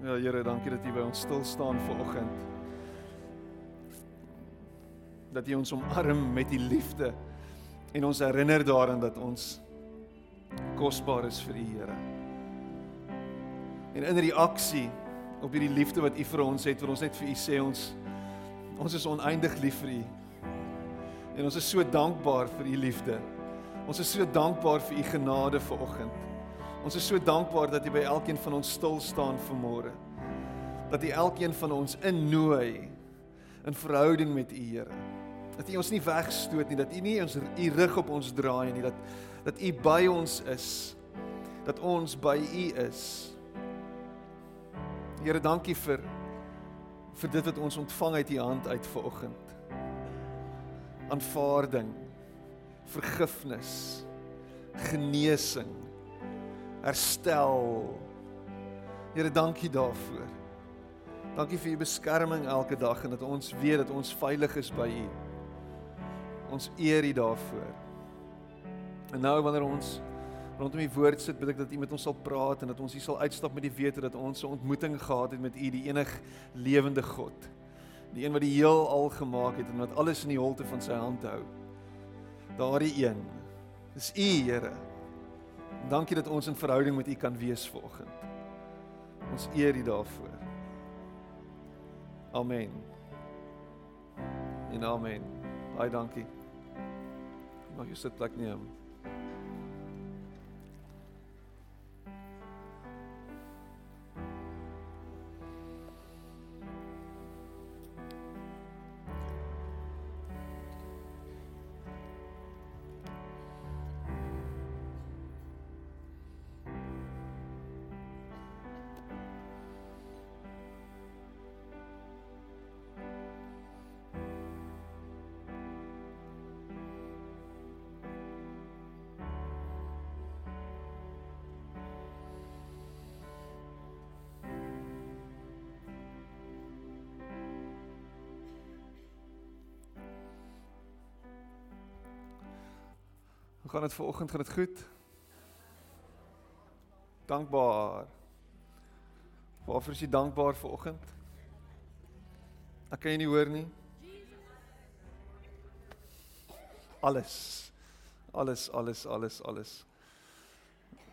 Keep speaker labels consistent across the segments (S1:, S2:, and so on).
S1: Ja Here, dankie dat U by ons stil staan vanoggend. Dat U ons omarm met U liefde en ons herinner daaraan dat ons kosbaar is vir U, Here. En in reaksie op hierdie liefde wat U vir ons het, wil ons net vir U sê ons ons is oneindig lief vir U. En ons is so dankbaar vir U liefde. Ons is so dankbaar vir U genade vanoggend. Ons is so dankbaar dat U by elkeen van ons stil staan vanmôre. Dat U elkeen van ons innooi in verhouding met U, Here. Dat U ons nie wegstoot nie, dat U nie ons U rug op ons draai nie, dat dat U by ons is. Dat ons by U is. Here, dankie vir vir dit wat ons ontvang uit U hand uit vanoggend. Aanvaarding, vergifnis, genesing herstel. Here, dankie daarvoor. Dankie vir u beskerming elke dag en dat ons weet dat ons veilig is by u. Ons eer u daarvoor. En nou wanneer ons rondom die woord sit, bid ek dat u met ons sal praat en dat ons hier sal uitstap met die wete dat ons 'n ontmoeting gehad het met u, die enig lewende God. Die een wat die heelal gemaak het en wat alles in die holte van sy hand hou. Daardie een. Dis u, Here. Dankie dat ons in verhouding met U kan wees vanoggend. Ons eer U daarvoor. Amen. En amen. Baie dankie. Mag jy sit plek neem. Hoe gaan dit vanoggend? Gaan dit goed? Dankbaar. Waarvoor is jy dankbaar vanoggend? Ek kan jy nie hoor nie. Alles. Alles, alles, alles, alles.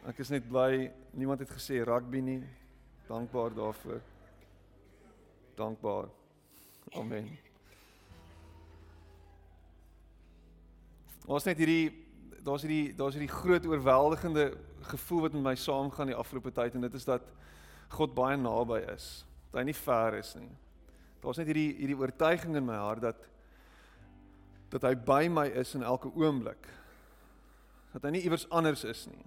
S1: Ek is net bly niemand het gesê rugby nie. Dankbaar daarvoor. Dankbaar. Amen. Ons net hierdie daar's hierdie daar's hierdie groot oorweldigende gevoel wat met my saamgaan die afgelope tyd en dit is dat God baie naby is. Dat hy nie ver is nie. Daar's net hierdie hierdie oortuiging in my hart dat dat hy by my is in elke oomblik. Dat hy nie iewers anders is nie.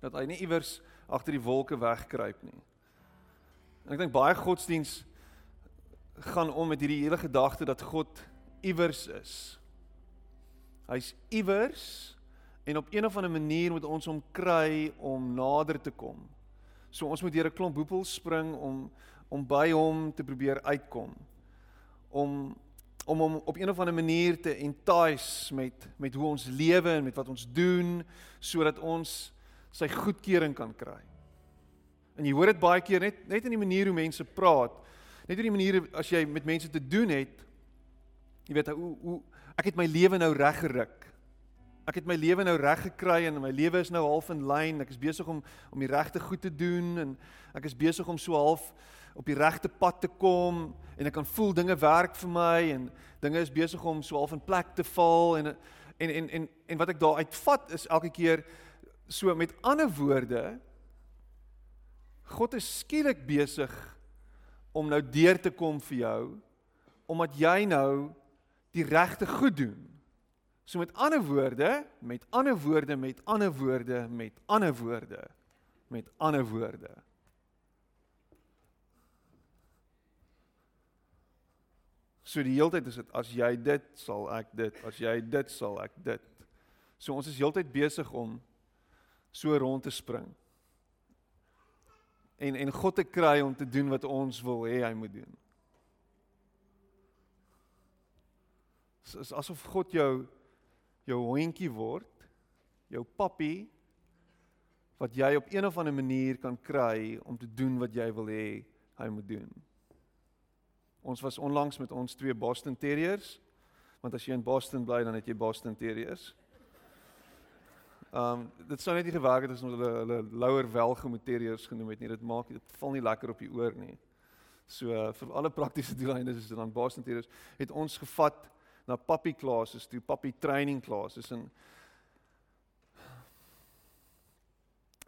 S1: Dat hy nie iewers agter die wolke wegkruip nie. En ek dink baie godsdiens gaan om met hierdie hele gedagte dat God iewers is Hy's iewers en op een of ander manier moet ons hom kry om nader te kom. So ons moet deur 'n klomp hoepels spring om om by hom te probeer uitkom. Om om hom op een of ander manier te entice met met hoe ons lewe en met wat ons doen sodat ons sy goedkeuring kan kry. En jy hoor dit baie keer net net in die manier hoe mense praat. Net in die manier as jy met mense te doen het. Jy weet hoe hoe ek het my lewe nou reggeruk. Ek het my lewe nou reg gekry en my lewe is nou half in lyn. Ek is besig om om die regte goed te doen en ek is besig om so half op die regte pad te kom en ek kan voel dinge werk vir my en dinge is besig om so half in plek te val en en en en en wat ek daar uitvat is elke keer so met ander woorde God is skielik besig om nou deur te kom vir jou omdat jy nou die regte goed doen. So met ander woorde, met ander woorde, met ander woorde, met ander woorde, met ander woorde. So die hele tyd is dit as jy dit sal ek dit, as jy dit sal ek dit. So ons is heeltyd besig om so rond te spring. En en God te kry om te doen wat ons wil hê hy moet doen. Dit is asof God jou jou hondjie word, jou pappie wat jy op een of ander manier kan kry om te doen wat jy wil hê hy moet doen. Ons was onlangs met ons twee Boston Terriers, want as jy in Boston bly dan het jy Boston Terriers. Ehm um, dit sou net nie gewerk het as ons hulle hulle lower welgemoed terriers genoem het nie. Dit maak dit val nie lekker op die oor nie. So uh, vir alle praktiese doeleindes is dit dan Boston Terriers het ons gevat na puppy classes, toe puppy training classes en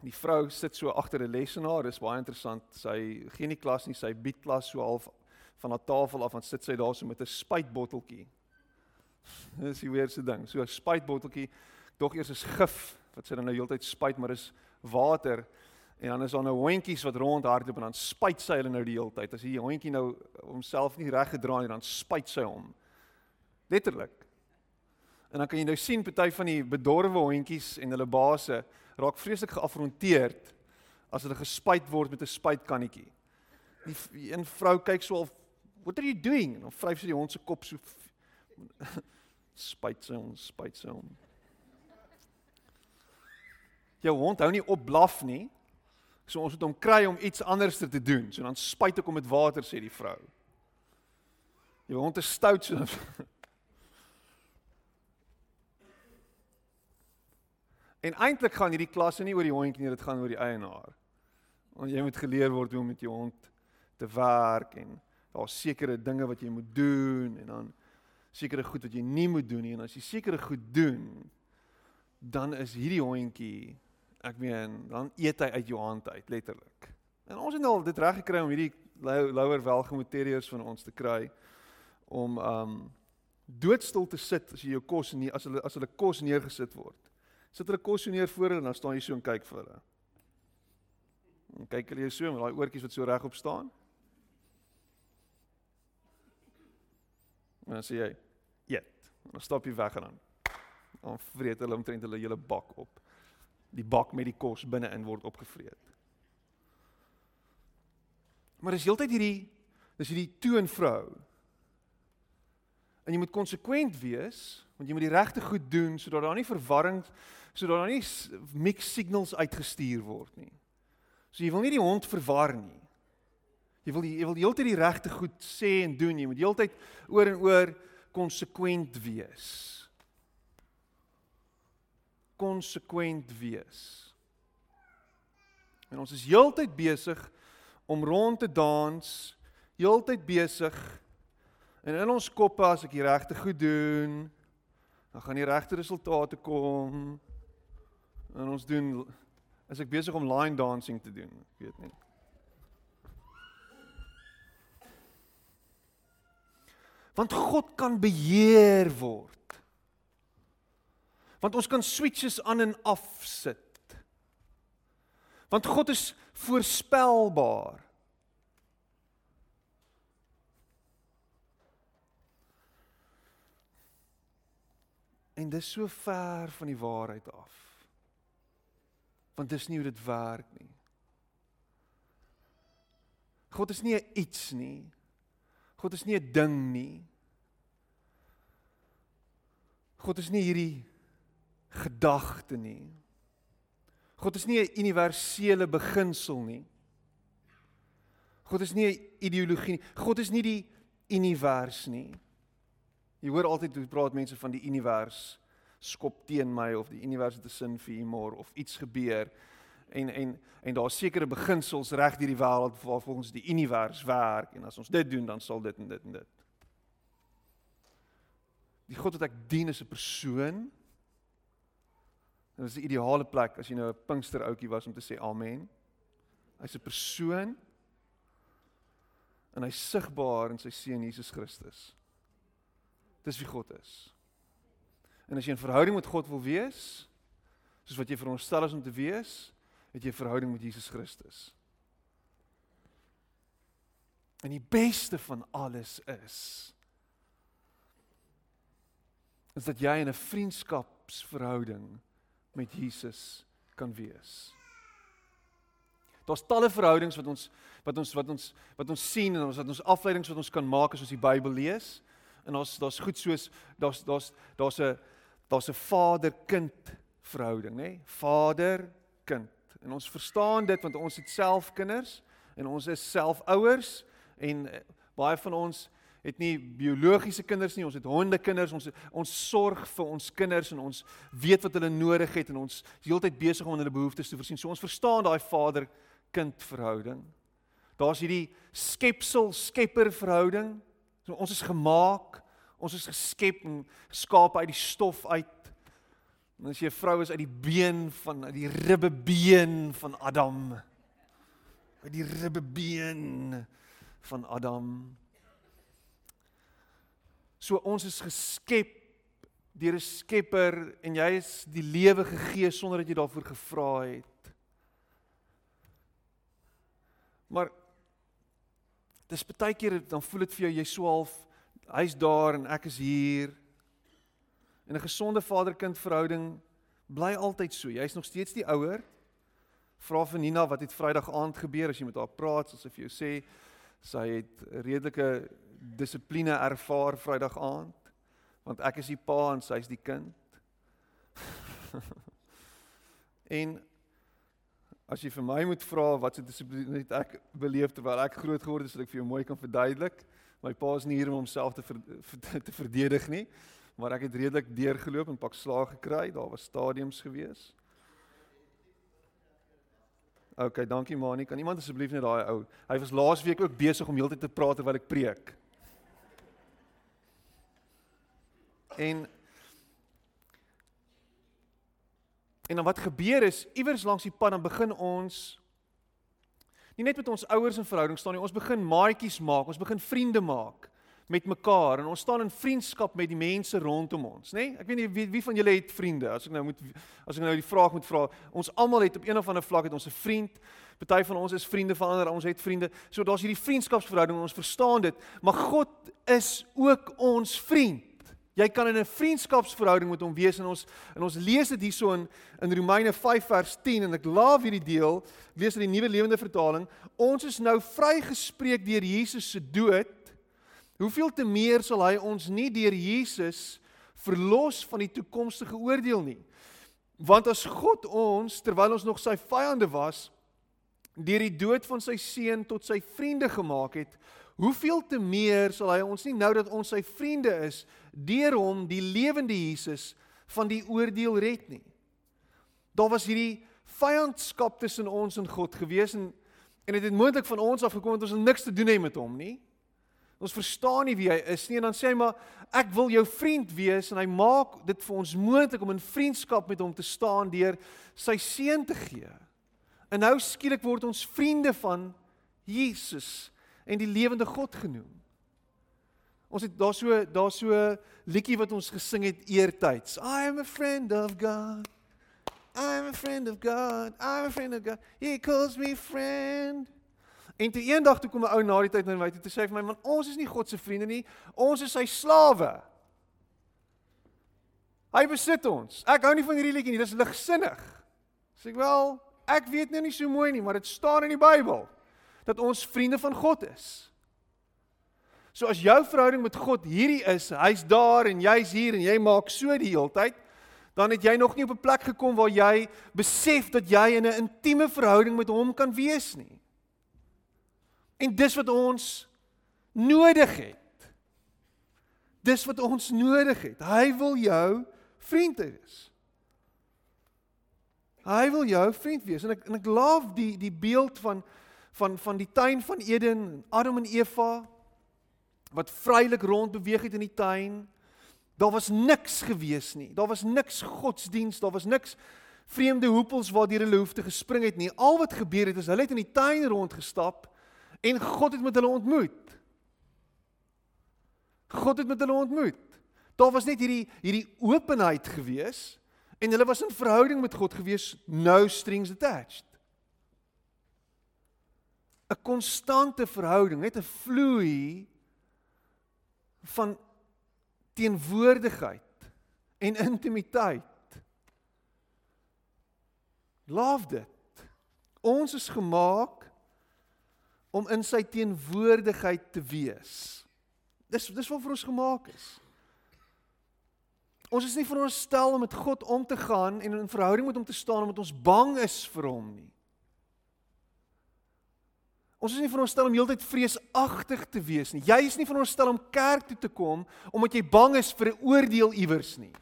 S1: die vrou sit so agter 'n lesenaar, dis baie interessant. Sy gee nie klas nie, sy bied klas so half van haar tafel af en sit sy daar so met 'n spuitbotteltjie. Dis die weerse ding. So 'n spuitbotteltjie, dog eers is gif wat sy dan nou heeltyd spuit, maar is water. En dan is daar nou hondjies wat rondhardloop en dan spuit sy hulle nou die hele tyd. As die hondjie nou homself nie reg gedraai nie, dan spuit sy hom. Letterlik. En dan kan jy nou sien party van die bedorwe hondjies en hulle baase raak vreeslik geafronteerd as hulle gespuit word met 'n spuitkannetjie. Die een vrou kyk so al, "What are you doing?" En dan vryf sy die hond se kop so spuit sy hom, spuit sy hom. Jou hond hou nie op blaf nie. So ons moet hom kry om iets anders te doen. So dan spuit ek hom met water sê die vrou. Jou hond is stout so. En eintlik gaan hierdie klasse nie oor die hondjie nie, dit gaan oor die eienaar. Want jy moet geleer word hoe om met jou hond te werk en daar's sekere dinge wat jy moet doen en dan sekere goed wat jy nie moet doen nie en as jy sekere goed doen dan is hierdie hondjie ek meen dan eet hy uit jou hand uit letterlik. En ons het al dit reg gekry om hierdie louer welgemotiveerders van ons te kry om um doodstil te sit as jy jou kos nie as hulle as hulle kos neergesit word sit hulle kos neer voor hulle en dan staan jy so en kyk vir hulle. En kyk hulle jou so met daai oortjies wat so regop staan. En dan sê jy, "Eet." Dan stap jy weg en dan dan vreet hulle omtrent hulle hele bak op. Die bak met die kos binne-in word opgevreet. Maar dis heeltyd hierdie dis hierdie toon vrou. En jy moet konsekwent wees want jy moet die regte goed doen sodat daar nie verwarring sodat daar nie mixed signals uitgestuur word nie. So jy wil nie die hond verwar nie. Jy wil jy wil heeltyd die regte goed sê en doen. Jy moet heeltyd oor en oor konsekwent wees. Konsekwent wees. En ons is heeltyd besig om rond te dans, heeltyd besig en in ons koppe as ek die regte goed doen, dan gaan die regte resultate kom. En ons doen as ek besig om line dancing te doen, ek weet nie. Want God kan beheer word. Want ons kan switches aan en af sit. Want God is voorspelbaar. En dis so ver van die waarheid af want dis nie hoe dit werk nie. God is nie iets nie. God is nie 'n ding nie. God is nie hierdie gedagte nie. God is nie 'n universele beginsel nie. God is nie 'n ideologie nie. God is nie die univers nie. Jy hoor altyd hoe praat mense van die univers skop teen my of die universum te sin vir humor of iets gebeur en en en daar sekerre beginsels reg deur die wêreld waar volgens die univers werk en as ons dit doen dan sal dit en dit en dit. Die God wat ek dien is 'n persoon. Dit is 'n ideale plek as jy nou 'n Pinkster ouetjie was om te sê amen. Hy's 'n persoon en hy's sigbaar in sy seun Jesus Christus. Dis wie God is. En as jy 'n verhouding met God wil wees, soos wat jy veronderstel is om te wees, het jy 'n verhouding met Jesus Christus. En die beste van alles is is dat jy in 'n vriendskapsverhouding met Jesus kan wees. Daar's talle verhoudings wat ons wat ons wat ons wat ons sien en ons wat ons afleidings wat ons kan maak as ons die Bybel lees. En daar's daar's goed soos daar's daar's daar's 'n daar's 'n vader-kind verhouding, nê? Vader, kind. En ons verstaan dit want ons het self kinders en ons is self ouers en eh, baie van ons het nie biologiese kinders nie, ons het hondekinders, ons ons sorg vir ons kinders en ons weet wat hulle nodig het en ons is heeltyd besig om hulle behoeftes te voorsien. So ons verstaan daai vader-kind verhouding. Daar's hierdie skepsel-skepper verhouding. So ons is gemaak, ons is geskep en geskaap uit die stof uit. En as jy 'n vrou is uit die been van uit die ribbebeen van Adam. Uit die ribbebeen van Adam. So ons is geskep deur 'n Skepper en jy is die lewe gegee sonder dat jy daarvoor gevra het. Maar dis baie keer dan voel dit vir jou jy swaalf hy's daar en ek is hier. En 'n gesonde vader-kind verhouding bly altyd so. Jy's nog steeds die ouer. Vra vir Nina wat het Vrydag aand gebeur as jy met haar praat, sy vir jou sê sy het redelike dissipline ervaar Vrydag aand want ek is die pa en sy is die kind. en as jy vir my moet vra wat se dissipline het ek beleef terwyl ek groot geword het, sal ek vir jou mooi kan verduidelik. My pa is nie hier om homself te ver, te verdedig nie, maar ek het redelik deurgeloop en pak slaag gekry. Daar was stadiums gewees. OK, dankie Mani. Kan iemand asseblief net daai ou. Hy was laas week ook besig om heeltyd te praat terwyl ek preek. En En dan wat gebeur is iewers langs die pad dan begin ons nie net met ons ouers in verhouding staan nie, ons begin maatjies maak, ons begin vriende maak met mekaar en ons staan in vriendskap met die mense rondom ons, nê? Nee? Ek weet nie wie wie van julle het vriende? As ek nou moet as ek nou die vraag moet vra, ons almal het op een of ander vlak het ons 'n vriend. Party van ons is vriende van ander, ons het vriende. So daar's hierdie vriendskapsverhouding, ons verstaan dit, maar God is ook ons vriend. Jy kan in 'n vriendskapsverhouding met hom wees en ons en ons lees dit hierso in in Romeine 5 vers 10 en ek laaf hierdie deel, lees uit die Nuwe Lewende Vertaling. Ons is nou vrygespreek deur Jesus se dood. Hoeveel te meer sal hy ons nie deur Jesus verlos van die toekomstige oordeel nie? Want as God ons terwyl ons nog sy vyande was, deur die dood van sy seun tot sy vriende gemaak het, hoeveel te meer sal hy ons nie nou dat ons sy vriende is deur hom die lewende Jesus van die oordeel red nie. Daar was hierdie vyandskap tussen ons en God gewees en en dit het, het moontlik van ons af gekom dat ons niks te doen het met hom nie. Ons verstaan nie wie hy is nie en dan sê hy maar ek wil jou vriend wees en hy maak dit vir ons moontlik om in vriendskap met hom te staan deur sy seun te gee. En nou skielik word ons vriende van Jesus en die lewende God genoem. Ons het daar so daar so liedjie wat ons gesing het eertyds. I am a friend of God. I am a friend of God. I am a friend of God. He calls me friend. En toe eendag toe kom 'n ou na die tyd na my toe te sê vir my man ons is nie God se vriende nie. Ons is sy slawe. Hy besit ons. Ek hou nie van hierdie liedjie nie. Dis ligsinnig. Sê ek wel, ek weet nou nie so mooi nie, maar dit staan in die Bybel dat ons vriende van God is. So as jou verhouding met God hierdie is, hy's daar en jy's hier en jy maak so die hele tyd, dan het jy nog nie op 'n plek gekom waar jy besef dat jy in 'n intieme verhouding met hom kan wees nie. En dis wat ons nodig het. Dis wat ons nodig het. Hy wil jou vriend wees. Hy wil jou vriend wees en ek en ek love die die beeld van van van die tuin van Eden, Adam en Eva wat vrylik rond beweeg het in die tuin. Daar was niks gewees nie. Daar was niks godsdiens, daar was niks vreemde hoepels waardeur hulle hoef te gespring het nie. Al wat gebeur het is hulle het in die tuin rondgestap en God het met hulle ontmoet. God het met hulle ontmoet. Daar was net hierdie hierdie openheid gewees en hulle was in verhouding met God gewees, no strings attached. 'n konstante verhouding, net 'n vloei van teenwoordigheid en intimiteit. Love dit. Ons is gemaak om in sy teenwoordigheid te wees. Dis dis wat vir ons gemaak is. Ons is nie veronderstel om met God om te gaan en in verhouding met hom te staan omdat ons bang is vir hom nie. Ons is nie veronderstel om heeltyd vreesagtig te wees nie. Jy is nie veronderstel om kerk toe te kom omdat jy bang is vir 'n oordeel iewers nie.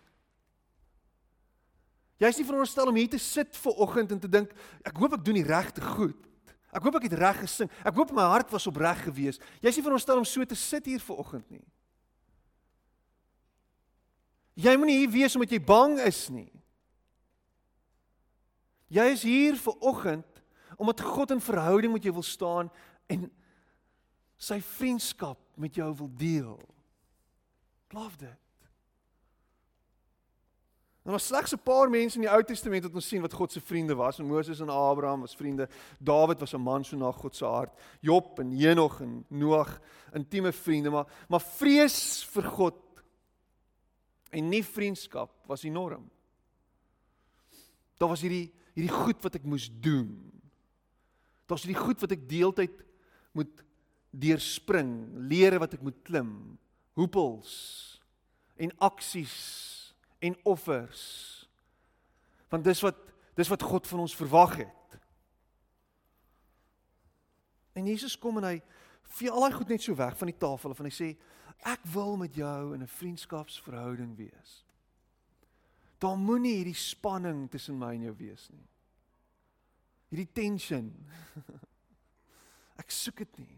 S1: Jy is nie veronderstel om hier te sit ver oggend en te dink ek hoop ek doen die regte goed. Ek hoop ek het reg gesing. Ek hoop my hart was opreg geweest. Jy is nie veronderstel om so te sit hier ver oggend nie. Jy moenie hier wees omdat jy bang is nie. Jy is hier ver oggend omdat God in verhouding met jou wil staan en sy vriendskap met jou wil deel. Love dit. En er was slegs 'n paar mense in die Ou Testament wat ons sien wat God se vriende was. En Moses en Abraham was vriende. Dawid was 'n man so na God se hart. Job en Henog en Noag, intieme vriende, maar maar vrees vir God en nie vriendskap was die norm. Daar was hierdie hierdie goed wat ek moes doen. Daar's hierdie goed wat ek deeltyd moet deurspring, lere wat ek moet klim, hoepels en aksies en offers. Want dis wat dis wat God van ons verwag het. En Jesus kom en hy vee al daai goed net so weg van die tafel en hy sê ek wil met jou in 'n vriendskapsverhouding wees. Daar moenie hierdie spanning tussen my en jou wees nie. Hierdie tension. Ek soek dit nie.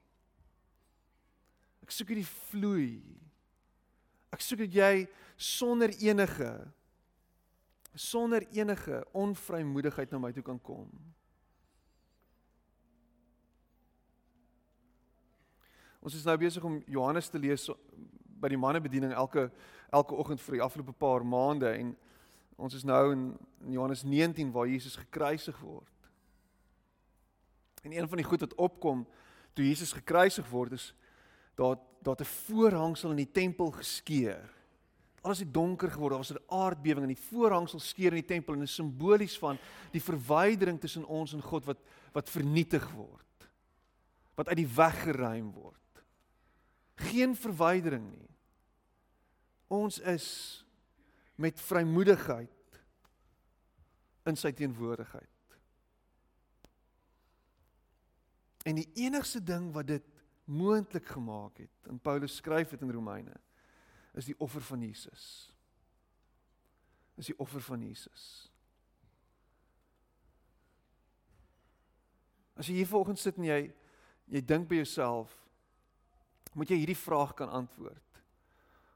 S1: Ek soek hierdie vloei. Ek soek dat jy sonder enige sonder enige onvrymoedigheid na my toe kan kom. Ons is nou besig om Johannes te lees by die mannebediening elke elke oggend vir die afgelope paar maande en ons is nou in Johannes 19 waar Jesus gekruisig word. En een van die goed wat opkom toe Jesus gekruisig word is daar daar 'n voorhangsel in die tempel geskeur. Alles het donker geword. Daar was 'n aardbewing en die voorhangsel skeur in die tempel en is simbolies van die verwydering tussen ons en God wat wat vernietig word. Wat uit die weg geruim word. Geen verwydering nie. Ons is met vrymoedigheid in sy teenwoordigheid. En die enigste ding wat dit moontlik gemaak het, en Paulus skryf dit in Romeine, is die offer van Jesus. Is die offer van Jesus. As jy hier vanoggend sit en jy jy dink by jouself, moet jy hierdie vraag kan antwoord.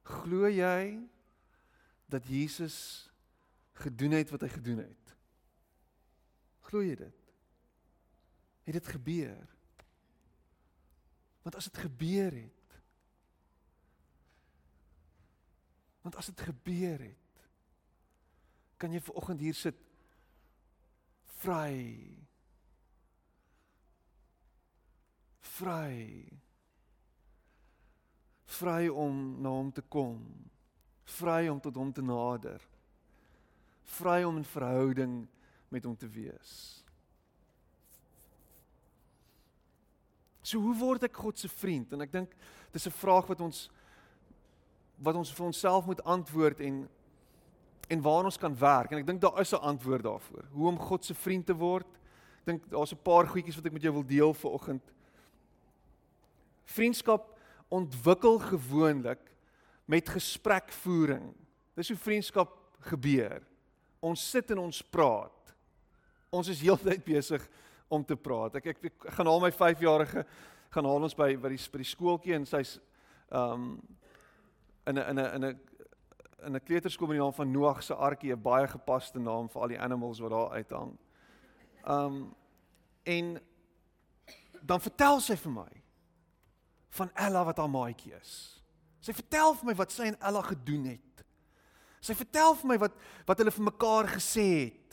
S1: Glo jy dat Jesus gedoen het wat hy gedoen het? Glo jy dit? Het dit gebeur? Want as dit gebeur het Want as dit gebeur het kan jy ver oggend hier sit vry vry vry om na hom te kom vry om tot hom te nader vry om in verhouding met hom te wees So hoe word ek God se vriend? En ek dink dis 'n vraag wat ons wat ons vir onsself moet antwoord en en waar ons kan werk. En ek dink daar is 'n antwoord daarvoor. Hoe om God se vriend te word. Ek dink daar's 'n paar goedjies wat ek met jou wil deel vir oggend. Vriendskap ontwikkel gewoonlik met gesprekvoering. Dis hoe vriendskap gebeur. Ons sit en ons praat. Ons is heeltyd besig om te praat. Ek ek, ek gaan haal my 5-jarige gaan haal ons by by die by die skooltjie en sy's um in 'n in 'n in 'n in 'n kleuterskool met die naam van Noag se arkie, 'n baie gepaste naam vir al die animals wat daar uithang. Um en dan vertel sy vir my van Ella wat haar maatjie is. Sy vertel vir my wat sy en Ella gedoen het. Sy vertel vir my wat wat hulle vir mekaar gesê het.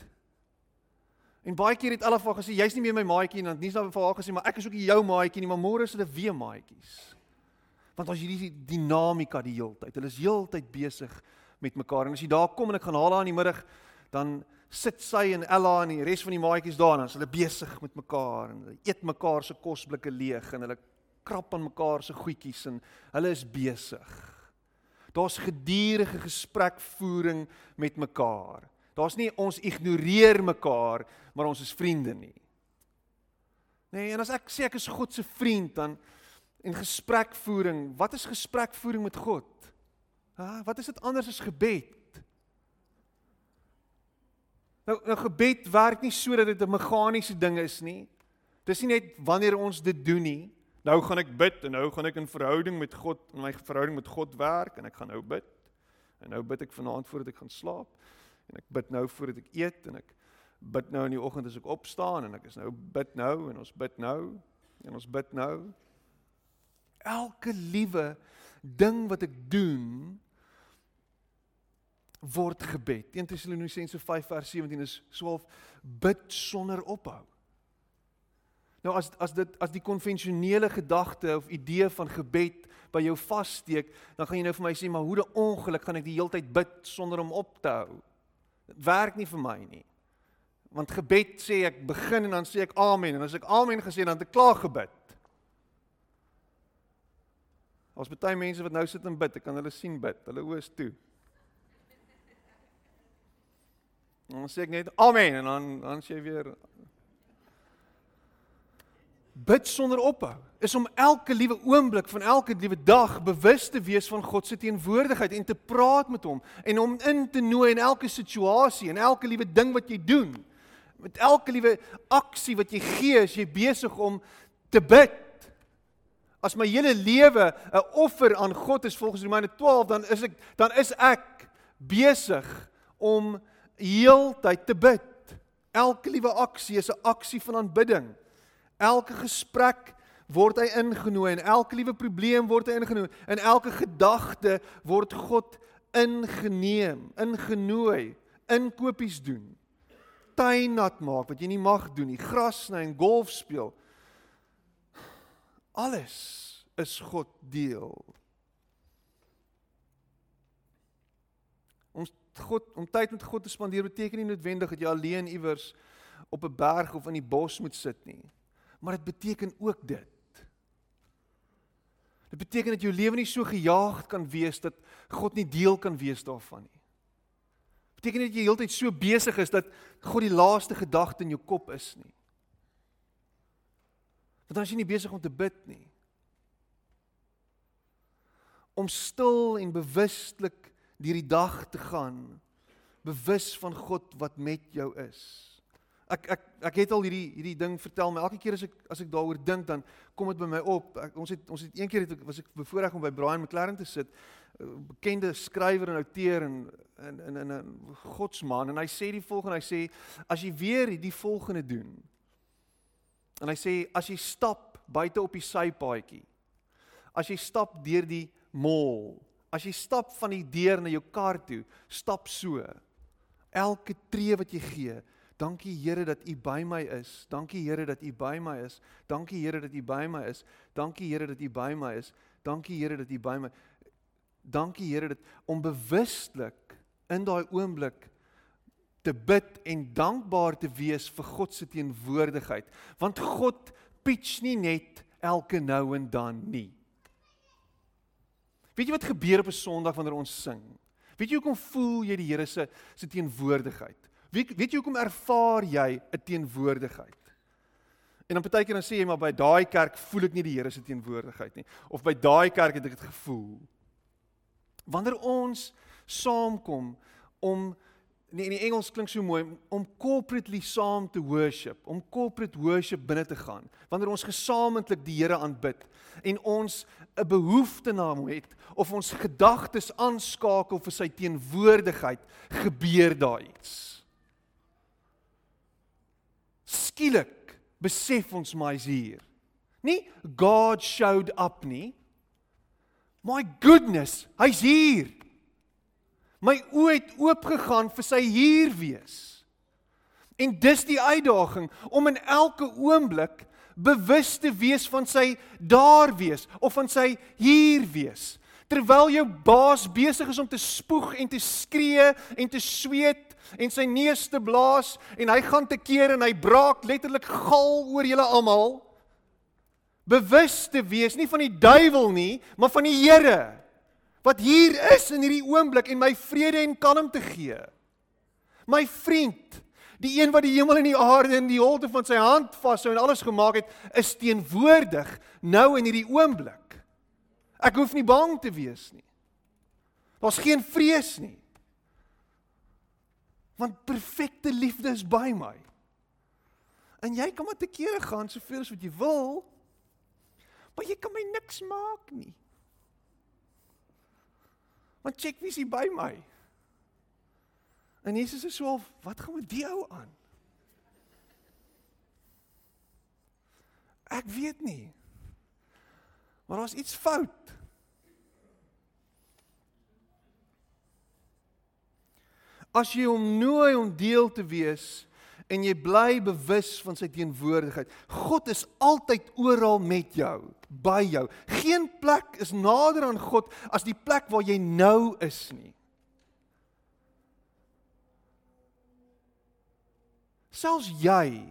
S1: En baie keer het Ella vir haar gesê jy's nie meer my maatjie nie, want nie vir haar gesê maar ek is ook nie jou maatjie nie, maar môre is hulle weer maatjies. Want as jy hierdie dinamika die heeltyd, hulle is heeltyd besig met mekaar en as jy daar kom en ek gaan haar in die middag, dan sit sy en Ella en die res van die maatjies daar en dan is hulle besig met mekaar en hulle eet mekaar se kosblikke leeg en hulle krap aan mekaar se goedjies en hulle is besig. Daar's gedurende gesprekvoering met mekaar. Daar's nie ons ignoreer mekaar, maar ons is vriende nie. Nee, en as ek sê ek is God se vriend dan en gesprekvoering, wat is gesprekvoering met God? Ha, wat is dit anders as gebed? Nou, nou gebed werk nie so dat dit 'n meganiese ding is nie. Dis nie net wanneer ons dit doen nie. Nou gaan ek bid en nou gaan ek in verhouding met God, in my verhouding met God werk en ek gaan nou bid. En nou bid ek vanaand voordat ek gaan slaap en ek bid nou voordat ek eet en ek bid nou in die oggend as ek opstaan en ek is nou bid nou en ons bid nou en ons bid nou. Elke liewe ding wat ek doen word gebed. 1 Tessalonisense 5 vers 17 is swaalf bid sonder ophou. Nou as as dit as die konvensionele gedagte of idee van gebed by jou vassteek, dan gaan jy nou vir my sê maar hoe 'n ongeluk gaan ek die hele tyd bid sonder om op te hou. Dit werk nie vir my nie. Want gebed sê ek begin en dan sê ek amen en as ek amen gesê dan het ek klaar gebid. Ons baie mense wat nou sit en bid, ek kan hulle sien bid. Hulle oë is toe. Dan sê ek net amen en dan dan sê jy weer bid sonder ophou is om elke liewe oomblik van elke liewe dag bewus te wees van God se teenwoordigheid en te praat met hom en hom in te nooi in elke situasie en elke liewe ding wat jy doen met elke liewe aksie wat jy gee as jy besig om te bid as my hele lewe 'n offer aan God is volgens Romeine 12 dan is ek dan is ek besig om heeltyd te bid. Elke liewe aksie is 'n aksie van aanbidding. Elke gesprek word hy ingenooi en elke liewe probleem word hy ingenooi en elke gedagte word God ingeneem, ingenooi, inkopies doen. Tuin nat maak wat jy nie mag doen nie, gras sny en golf speel. Alles is God deel. God om tyd met God te spandeer beteken nie noodwendig dat jy alleen iewers op 'n berg of in die bos moet sit nie. Maar dit beteken ook dit. Dit beteken dat jou lewe nie so gejaagd kan wees dat God nie deel kan wees daarvan nie. Dit beteken dat jy heeltyd so besig is dat God die laaste gedagte in jou kop is nie. Want is jy nie besig om te bid nie. Om stil en bewustelik deur die dag te gaan bewus van God wat met jou is. Ek ek ek het al hierdie hierdie ding vertel my elke keer as ek as ek daaroor dink dan kom dit by my op. Ek, ons het ons het een keer het ek was ek bevoorreg om by Brian McLaren te sit, bekende skrywer en outeur en in in in 'n godsman en hy sê die volgende, hy sê as jy weer die volgende doen. En hy sê as jy stap buite op die sypaadjie. As jy stap deur die mall As jy stap van die deur na jou kar toe, stap so. Elke tree wat jy gee, dankie Here dat U by my is. Dankie Here dat U by my is. Dankie Here dat U by my is. Dankie Here dat U by my is. Dankie Here dat U by my Dankie Here dat om bewustelik in daai oomblik te bid en dankbaar te wees vir God se teenwoordigheid, want God pitch nie net elke nou en dan nie. Weet jy wat gebeur op 'n Sondag wanneer ons sing? Weet jy hoekom voel jy die Here se se teenwoordigheid? Weet weet jy hoekom ervaar jy 'n teenwoordigheid? En dan partykeer dan sê jy maar by daai kerk voel ek nie die Here se teenwoordigheid nie of by daai kerk het ek dit gevoel. Wanneer ons saamkom om nee, in die Engels klink so mooi om corporately saam te worship, om corporate worship binne te gaan. Wanneer ons gesamentlik die Here aanbid en ons 'n behoefte na hom het of ons gedagtes aanskakel vir sy teenwoordigheid, gebeur daar iets. Skielik besef ons maar hy's hier. Nie God showed up nie. My goodness, hy's hier. My oë het oopgegaan vir sy hier wees. En dis die uitdaging om in elke oomblik bewus te wees van sy daar wees of van sy hier wees. Terwyl jou baas besig is om te spoeg en te skree en te sweet en sy neus te blaas en hy gaan te keer en hy braak letterlik gal oor julle almal. Bewus te wees nie van die duiwel nie, maar van die Here wat hier is in hierdie oomblik en my vrede en kalmte gee. My vriend, Die een wat die hemel en die aarde in die holte van sy hand vashou en alles gemaak het, is teenwoordig nou in hierdie oomblik. Ek hoef nie bang te wees nie. Daar's geen vrees nie. Want perfekte liefde is by my. En jy kan maar te kere gaan soveel as wat jy wil, maar jy kan my niks maak nie. Want check wie is hier by my? En Jesus is so, wat gaan met die ou aan? Ek weet nie. Maar daar's iets fout. As jy hom nooi om deel te wees en jy bly bewus van sy teenwoordigheid. God is altyd oral met jou, by jou. Geen plek is nader aan God as die plek waar jy nou is nie. Selfs jy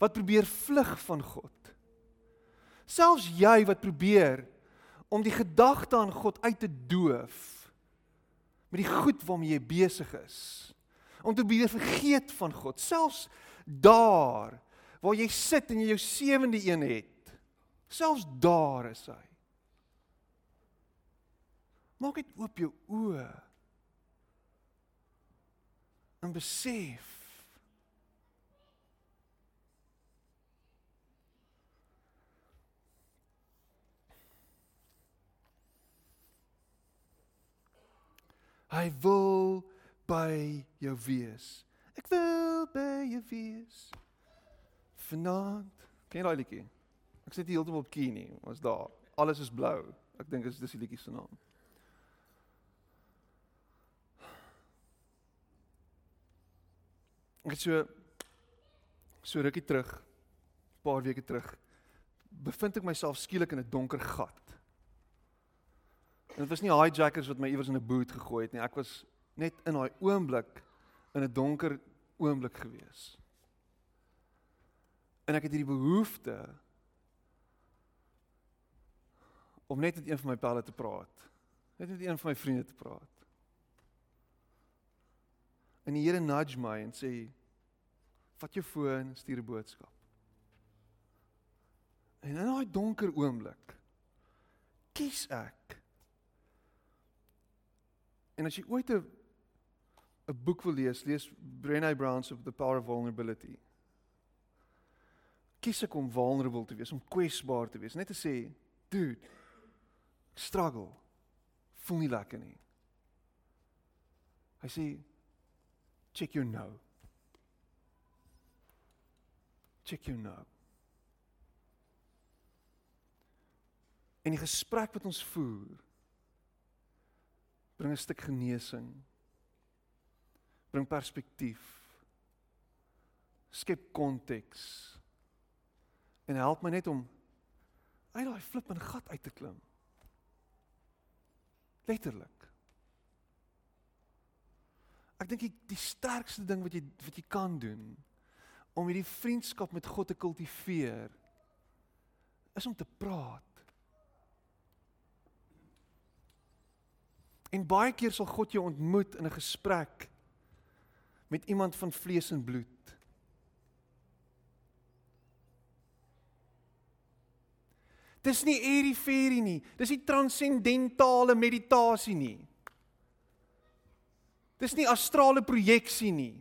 S1: wat probeer vlug van God. Selfs jy wat probeer om die gedagte aan God uit te doof met die goed waarmee jy besig is. Om te probeer vergeet van God, selfs daar waar jy sit en jy jou sewende een het. Selfs daar is hy. Maak dit oop jou oë. En besef Hy wil by jou wees. Ek wil by jou wees. Vanaand, ken jy daai liedjie? Ek sit heeltemal op key nie, was daar. Alles is blou. Ek dink dis dis die liedjie se naam. Ek het so so rukkie terug, 'n paar weke terug, bevind ek myself skielik in 'n donker gat. En dit was nie hijackers wat my iewers in 'n boot gegooi het nie. Ek was net in daai oomblik in 'n donker oomblik gewees. En ek het hierdie behoefte om net met een van my pelle te praat. Net met een van my vriende te praat. En die Here nudge my en sê: "Vat jou foon, stuur 'n boodskap." En in daai donker oomblik kies ek En as jy ooit 'n 'n boek wil lees, lees Brené Brown se The Power of Vulnerability. Kies ek om vulnerable te wees, om kwesbaar te wees, net te sê, dude, struggle. Voel nie lekker nie. Hy sê check your now. Check your now. En die gesprek wat ons voer bring 'n stuk genesing. Bring perspektief. Skep konteks. En help my net om uit daai flip en gat uit te klim. Letterlik. Ek dink die, sterkste ding wat jy wat jy kan doen om hierdie vriendskap met God te kultiveer is om te praat. En baie keer sal God jou ontmoet in 'n gesprek met iemand van vlees en bloed. Dis nie fairy nie. Dis nie transcendentale meditasie nie. Dis nie astrale projeksie nie.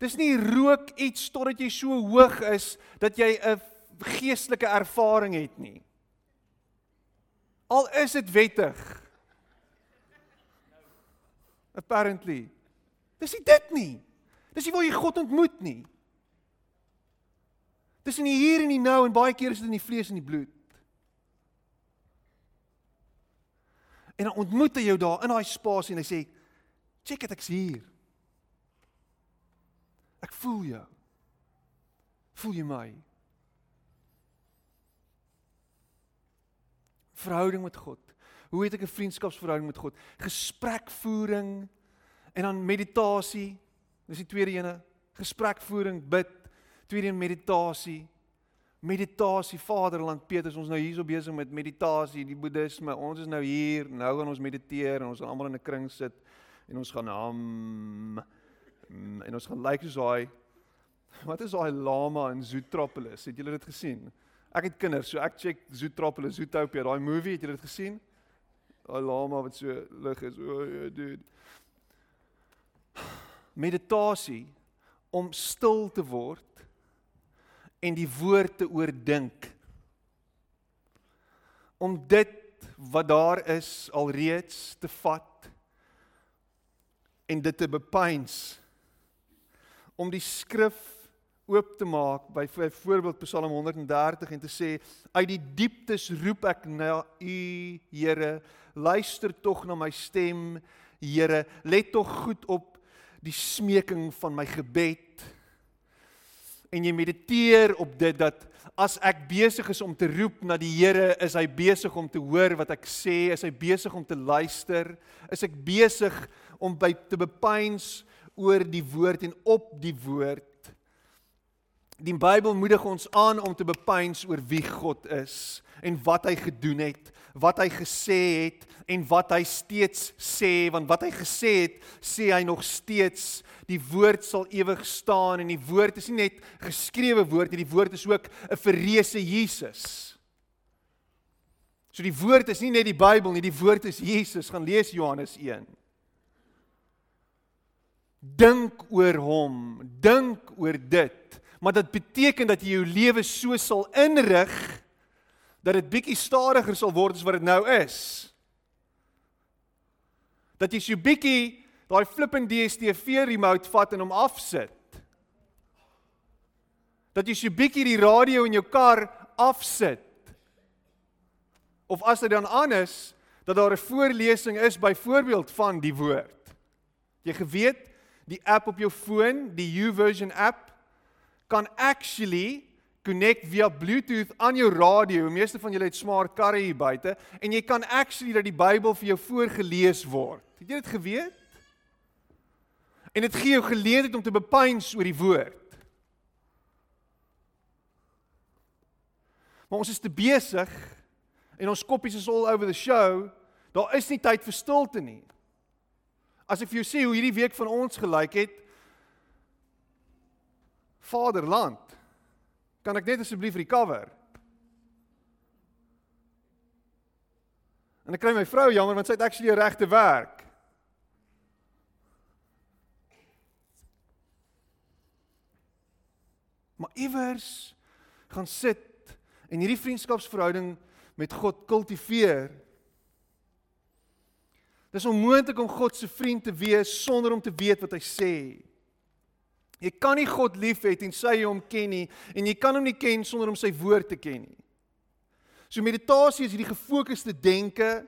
S1: Dis nie rook iets totdat jy so hoog is dat jy 'n geestelike ervaring het nie. Al is dit wettig apparently. Dis nie dit nie. Dis nie waar jy God ontmoet nie. Dis in die hier en die nou en baie keer is dit in die vlees en die bloed. En dan ontmoet hy jou daar in daai spasie en hy sê, "Check dit ek's hier." Ek voel jou. Voel jy my? Verhouding met God. Hoe het ek 'n vriendskapsverhouding met God? Gesprekvoering en dan meditasie. Dis die tweede ene. Gesprekvoering, bid. Tweede een meditasie. Meditasie, Vaderland Petrus, ons nou hierso besig met meditasie, die boeddhisme. Ons is nou hier, nou gaan ons mediteer en ons gaan almal in 'n kring sit en ons gaan hom en ons gaan lyk like soos daai Wat is daai lama in Zootropolis? Het julle dit gesien? Ek het kinders, so ek check Zootropolis, Zootopia, daai movie, het julle dit gesien? Daai lama wat so lig is. O, oh, dude. Meditasie om stil te word en die woord te oordink. Om dit wat daar is alreeds te vat en dit te bepeins. Om die skrif oop te maak. By byvoorbeeld Psalm 130 en te sê uit die dieptes roep ek na u Here. Luister tog na my stem Here. Let tog goed op die smeking van my gebed. En jy mediteer op dit dat as ek besig is om te roep na die Here, is hy besig om te hoor wat ek sê, is hy besig om te luister, is ek besig om by te bepeins oor die woord en op die woord. Die Bybel moedig ons aan om te bepeins oor wie God is en wat hy gedoen het, wat hy gesê het en wat hy steeds sê want wat hy gesê het sê hy nog steeds. Die woord sal ewig staan en die woord is nie net geskrewe woord nie die woord is ook 'n verreëse Jesus. So die woord is nie net die Bybel nie die woord is Jesus. Gaan lees Johannes 1 Dink oor hom dink oor dit maar dit beteken dat jy jou lewe so sal inrig dat dit bietjie stadiger sal word as wat dit nou is. Dat jy so bietjie daai flippin DStv remote vat en hom afsit. Dat jy so bietjie die radio in jou kar afsit. Of as dit dan anders dat daar 'n voorlesing is byvoorbeeld van die woord. Jy geweet die app op jou foon, die YouVersion app kan actually connect via Bluetooth aan jou radio. Die meeste van julle het smart karre hier buite en jy kan actually dat die Bybel vir jou voorgeles word. Het jy dit geweet? En dit gee jou geleentheid om te bepeins oor die woord. Maar ons is te besig en ons koppies is all over the show. Daar is nie tyd vir stilte nie. As ek vir jou sê hoe hierdie week van ons gelyk het, Vaderland. Kan ek net asseblief recover? En ek kry my vrou jammer want sy het actually 'n regte werk. Maar iewers gaan sit en hierdie vriendskapsverhouding met God kultiveer. Dis onmoontlik om God se vriend te wees sonder om te weet wat hy sê. Jy kan nie God lief hê tensy jy hom ken nie en jy kan hom nie ken sonder om sy woord te ken nie. So meditasie is hierdie gefokusde denke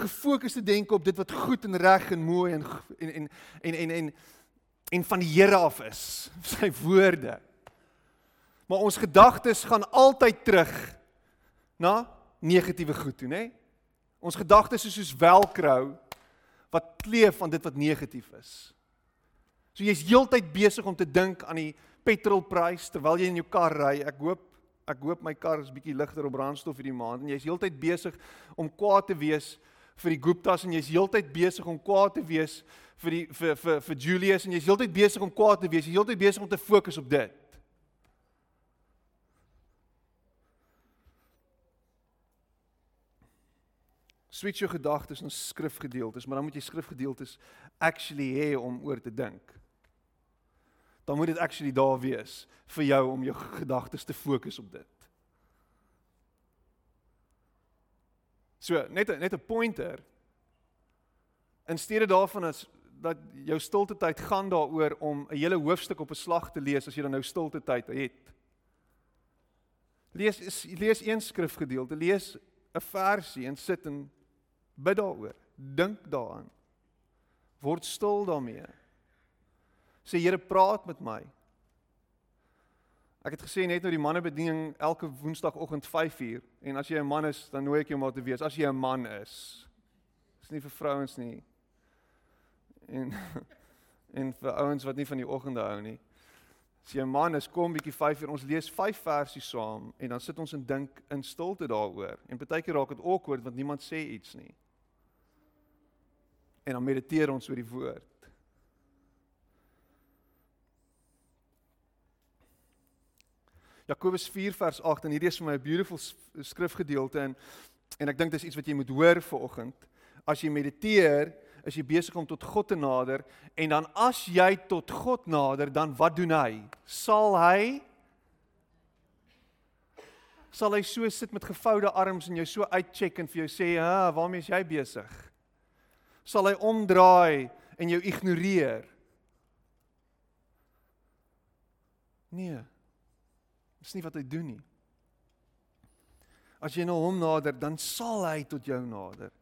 S1: gefokusde denke op dit wat goed en reg en mooi en en en en en en, en van die Here af is, sy woorde. Maar ons gedagtes gaan altyd terug na negatiewe goed toe, nê? Ons gedagtes is soos velcro wat kleef aan dit wat negatief is. So jy's heeltyd besig om te dink aan die petrolprys terwyl jy in jou kar ry. Ek hoop ek hoop my kar is bietjie ligter op brandstof hierdie maand en jy's heeltyd besig om kwaad te wees vir die Guptas en jy's heeltyd besig om kwaad te wees vir die vir vir vir Julius en jy's heeltyd besig om kwaad te wees. Jy's heeltyd besig om te fokus op dit. Switch jou gedagtes na skrifgedeeltes, maar dan moet jy skrifgedeeltes actually hê om oor te dink dan moet dit actually daar wees vir jou om jou gedagtes te fokus op dit. So, net a, net 'n pointer. In steede daarvan is dat jou stilte tyd gaan daaroor om 'n hele hoofstuk op 'n slag te lees as jy dan nou stilte tyd het. Lees lees een skrifgedeelte, lees 'n versie en sit en bid daaroor. Dink daaraan. Word stil daarmee sê Here praat met my. Ek het gesê net nou die mannebediening elke woensdagoggend 5uur en as jy 'n man is dan nooi ek jou maar te wees as jy 'n man is. Dis nie vir vrouens nie. En en vir ouens wat nie van die oggende hou nie. As jy 'n man is, kom bietjie 5uur ons lees 5 versies saam en dan sit ons en dink in stilte daaroor. En partykeer raak dit awkward want niemand sê iets nie. En dan mediteer ons oor die woord. Jakobus 4 vers 8 en hierdie is vir my 'n beautiful skrifgedeelte en en ek dink dis iets wat jy moet hoor vir oggend. As jy mediteer, is jy besig om tot God te nader en dan as jy tot God nader, dan wat doen hy? Sal hy sal hy so sit met gevoude arms en jou so uitcheck en vir jou sê, "Ha, waarmee is jy besig?" Sal hy omdraai en jou ignoreer? Nee. Dis nie wat hy doen nie. As jy na nou hom nader, dan sal hy tot jou nader.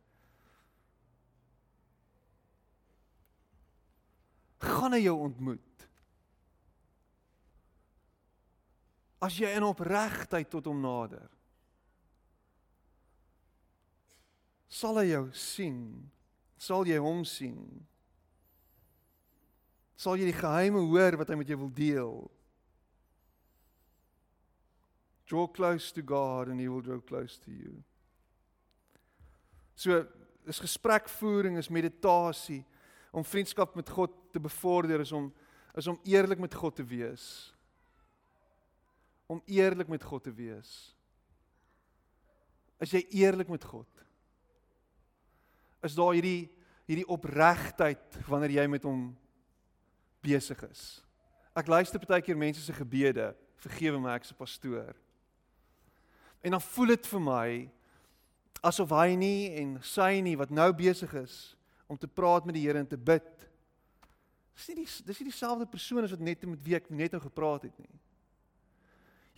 S1: Gaan hy jou ontmoet? As jy in opregtheid tot hom nader, sal hy jou sien. Sal jy hom sien? Sal jy die geheime hoor wat hy met jou wil deel? Draw close to God and he will draw close to you. So, is gesprekvoering, is meditasie om vriendskap met God te bevorder is om is om eerlik met God te wees. Om eerlik met God te wees. Is jy eerlik met God? Is daar hierdie hierdie opregtheid wanneer jy met hom besig is? Ek luister baie keer mense se gebede, vergewe my ek's 'n pastoor. En dan voel dit vir my asof hy nie en sy nie wat nou besig is om te praat met die Here en te bid. Dis nie die dis nie dieselfde persoon as wat net met wie ek net nou gepraat het nie.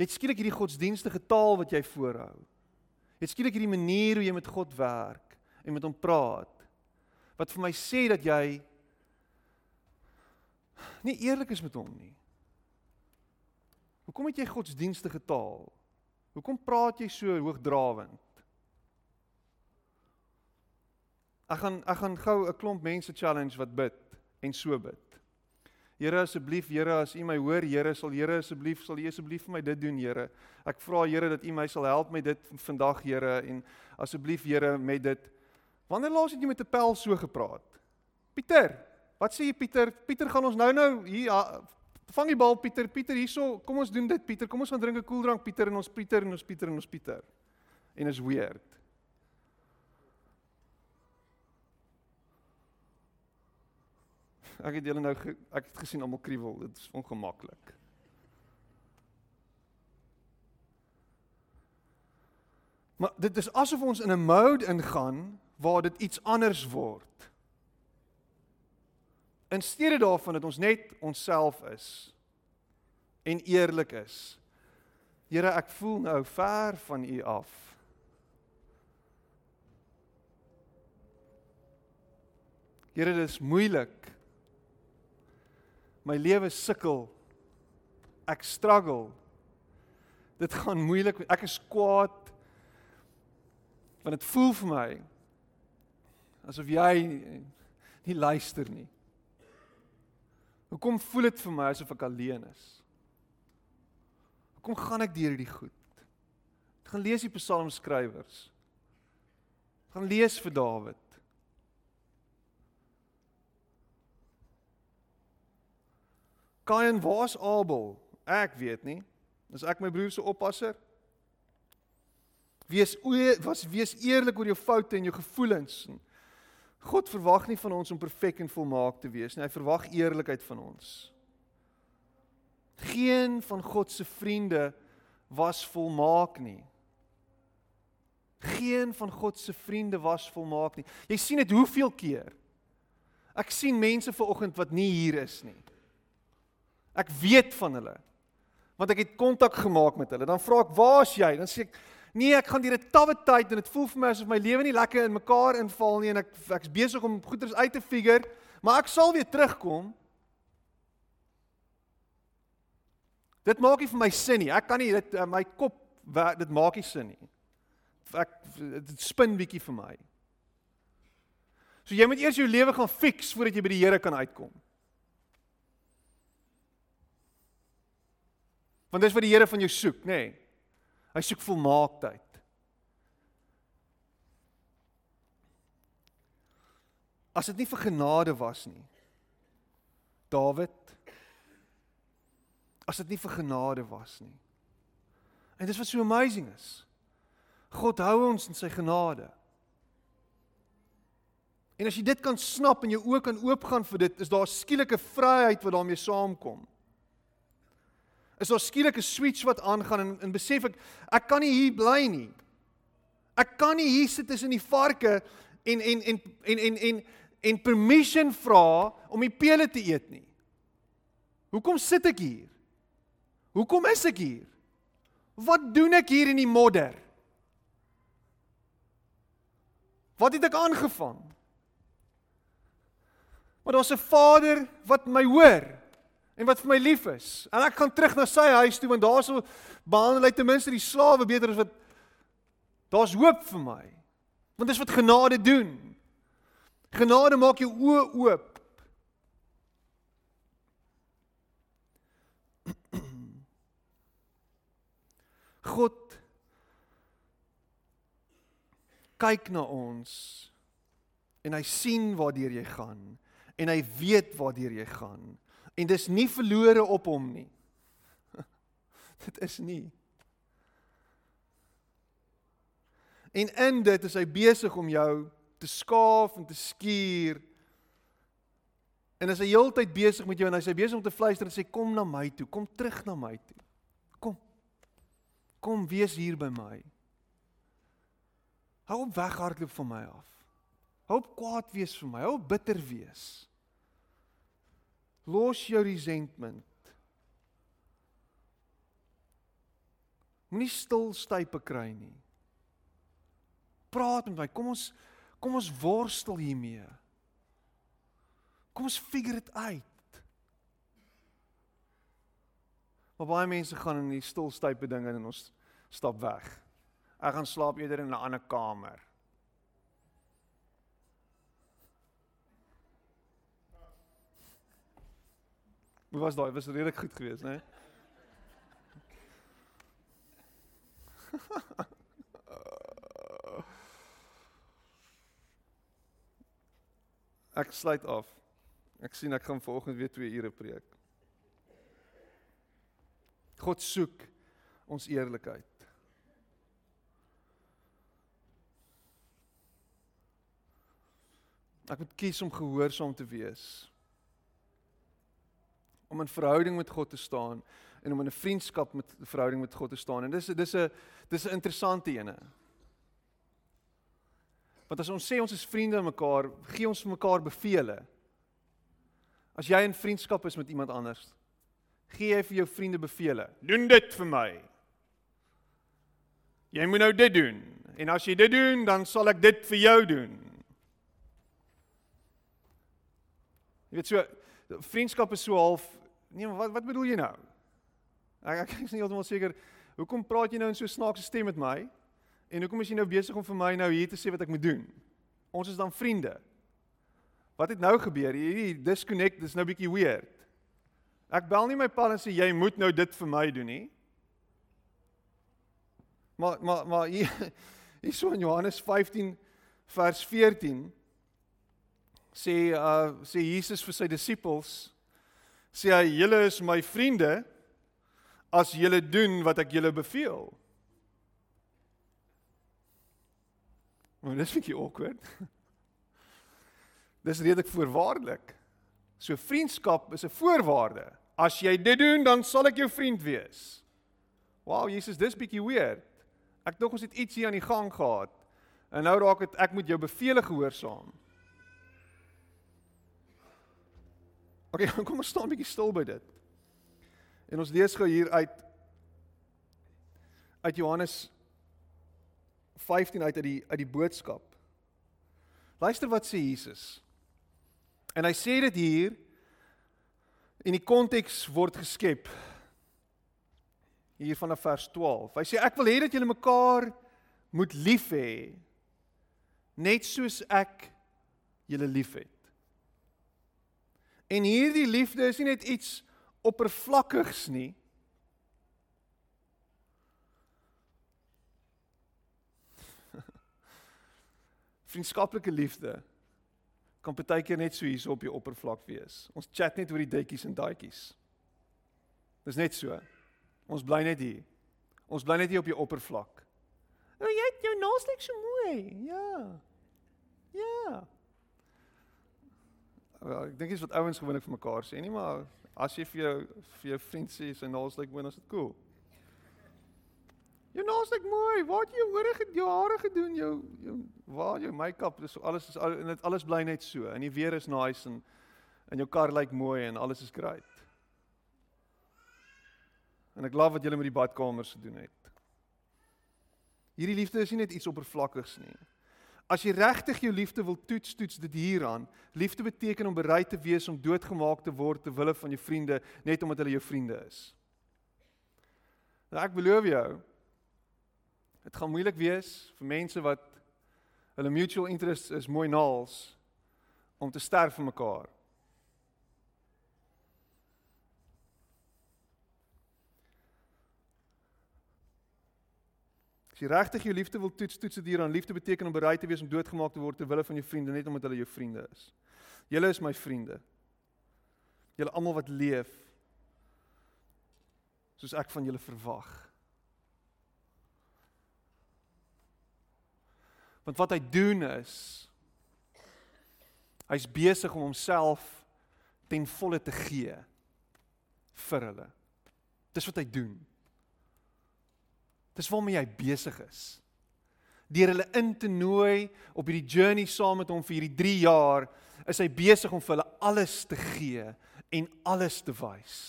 S1: Jy het skielik hierdie godsdienstige taal wat jy voorhou. Jy het skielik hierdie manier hoe jy met God werk en met hom praat wat vir my sê dat jy nie eerlik is met hom nie. Hoekom het jy godsdienstige taal? Hoekom praat jy so hoogdrawend? Ek gaan ek gaan gou 'n klomp mense challenge wat bid en so bid. Here asseblief, Here as U my hoor, Here sal Here asseblief sal U asseblief vir my dit doen, Here. Ek vra Here dat U my sal help met dit vandag, Here en asseblief Here met dit. Wanneer laas het jy met 'n pel so gepraat? Pieter, wat sê jy Pieter? Pieter gaan ons nou nou hier vang die bal Pieter, Pieter hierso, kom ons doen dit Pieter. Kom ons gaan drink 'n koeldrank Pieter en ons Pieter en ons Pieter en ons Pieter. En is weird. Ek het julle nou ge, ek het gesien almal kriewel. Dit is ongemaklik. Maar dit is asof ons in 'n mode ingaan waar dit iets anders word. In steede daarvan dat ons net onsself is en eerlik is. Here, ek voel nou ver van U af. Here, dit is moeilik My lewe sukkel. Ek struggle. Dit gaan moeilik. Ek is kwaad. Want dit voel vir my asof jy nie luister nie. Hoekom voel dit vir my asof ek alleen is? Hoekom gaan ek deur hierdie goed? Ek gaan lees die psalmskrywers. Ek gaan lees vir Dawid. Kain, waar's Abel? Ek weet nie. Is ek my broer se oppasser? Wees was wees eerlik oor jou foute en jou gevoelens. God verwag nie van ons om perfek en volmaak te wees nie. Hy verwag eerlikheid van ons. Geen van God se vriende was volmaak nie. Geen van God se vriende was volmaak nie. Jy sien dit hoeveel keer. Ek sien mense ver oggend wat nie hier is nie. Ek weet van hulle. Want ek het kontak gemaak met hulle. Dan vra ek, "Waar's jy?" Dan sê ek, "Nee, ek gaan deur 'n tawwe tyd en dit voel vir my asof my lewe nie lekker in mekaar inval nie en ek ek's besig om goeders uit te figure, maar ek sal weer terugkom." Dit maak nie vir my sin nie. Ek kan nie dit uh, my kop dit maak nie sin nie. Ek dit spin bietjie vir my. So jy moet eers jou lewe gaan fix voordat jy by die Here kan uitkom. Want dis wat die Here van jou soek, nê? Nee. Hy soek volmaaktheid. As dit nie vir genade was nie. Dawid As dit nie vir genade was nie. En dis wat so amazing is. God hou ons in sy genade. En as jy dit kan snap en jou oë kan oopgaan vir dit, is daar skielike vryheid wat daarmee saamkom. Is daar skielike switch wat aangaan en en besef ek ek kan nie hier bly nie. Ek kan nie hier sit tussen die varke en en en en en en en permission vra om die pele te eet nie. Hoekom sit ek hier? Hoekom is ek hier? Wat doen ek hier in die modder? Wat het ek aangevang? Maar daar's 'n Vader wat my hoor en wat vir my lief is. En ek gaan terug na sy huis toe want daarso behandel hy ten minste die slawe beter as wat daar's hoop vir my. Want dis wat genade doen. Genade maak jou oë oop. God kyk na ons en hy sien waartoe jy gaan en hy weet waartoe jy gaan en dis nie verlore op hom nie. dit is nie. En in dit is hy besig om jou te skaaf en te skuur. En hy heeltyd besig met jou en hy sê besig om te fluister en sê kom na my toe, kom terug na my toe. Kom. Kom wees hier by my. Hou op weghardloop van my af. Hou op kwaad wees vir my. Hou op bitter wees. Los jou resentment. Moenie stil stype kry nie. Praat met my. Kom ons Kom ons worstel hiermee. Kom ons figure dit uit. Maar baie mense gaan in die stilstype dinge en ons stap weg. Ek gaan slaap eerder in 'n ander kamer. Hoe was daai? Was redelik goed geweest, né? Nee? Ek sluit af. Ek sien ek gaan vanoggend weer 2 ure preek. God soek ons eerlikheid. Ek moet kies om gehoorsaam te wees. Om in verhouding met God te staan en om in 'n vriendskap met verhouding met God te staan. En dis dis 'n dis 'n interessante ene. Want as ons sê ons is vriende mekaar, gee ons vir mekaar bevele. As jy in vriendskap is met iemand anders, gee jy vir jou vriende bevele. Doen dit vir my. Jy moet nou dit doen. En as jy dit doen, dan sal ek dit vir jou doen. Jy weet so vriendskap is so half nee, wat wat bedoel jy nou? Ek ek is nie heeltemal seker hoekom praat jy nou in so snaakse stem met my? En hoekom is jy nou besig om vir my nou hier te sê wat ek moet doen? Ons is dan vriende. Wat het nou gebeur? Hierdie disconnect, dis nou bietjie weird. Ek bel nie my pa en sê jy moet nou dit vir my doen nie. Maar maar maar hier hier so in Johannes 15 vers 14 sê uh sê Jesus vir sy disippels sê hy julle is my vriende as julle doen wat ek julle beveel. Maar dis 'n bietjie awkward. Dis redelik voorwaardelik. So vriendskap is 'n voorwaarde. As jy dit doen, dan sal ek jou vriend wees. Wow, Jesus, dis bietjie weird. Ek dink ons het iets hier aan die gang gehad. En nou raak dit ek moet jou beveel gehoorsaam. Okay, kom ons staan 'n bietjie stil by dit. En ons lees gou hier uit uit Johannes 15 uit uit die uit die boodskap. Luister wat sê Jesus. En hy sê dit hier in die konteks word geskep hier vanaf vers 12. Hy sê ek wil hê dat julle mekaar moet lief hê net soos ek julle liefhet. En hierdie liefde is nie net iets oppervlakkigs nie. Vriendskaplike liefde kan baie keer net so hier op die oppervlak wees. Ons chat net oor die ditjies en daadjies. Dis net so. Ons bly net hier. Ons bly net hier op die oppervlak. O, jy het jou naaslik so mooi. Ja. Ja. Ek dink dis wat ouens gewoonlik vir mekaar sê, nie maar as jy vir jou vir jou vriend sê sy naaslik mooi, dan is dit cool. Jou naaslik mooi. Waar het jy jou hare gedoen, jou hare gedoen, jou jou waar jou make-up, dis alles is al en dit alles bly net so. En die weer is nice en en jou kar lyk mooi en alles is great. En ek glo wat julle met die badkamers gedoen het. Hierdie liefde is nie net iets oppervlakkigs nie. As jy regtig jou liefde wil toets, toets dit hieraan. Liefde beteken om bereid te wees om doodgemaak te word ter wille van jou vriende net omdat hulle jou vriende is. Nou ek belowe jou, dit gaan moeilik wees vir mense wat hulle mutual interest is mooi naals om te sterf vir mekaar. As jy regtig jou liefde wil toets, toets dit hier aan. Liefde beteken om bereid te wees om doodgemaak te word ter wille van jou vriende net omdat hulle jou vriende is. Julle is my vriende. Julle almal wat leef soos ek van julle verwag. Want wat hy doen is hy's besig om homself ten volle te gee vir hulle. Dis wat hy doen. Dis waarmee hy besig is. Deur hulle in te nooi op hierdie journey saam met hom vir hierdie 3 jaar, is hy besig om vir hulle alles te gee en alles te wys.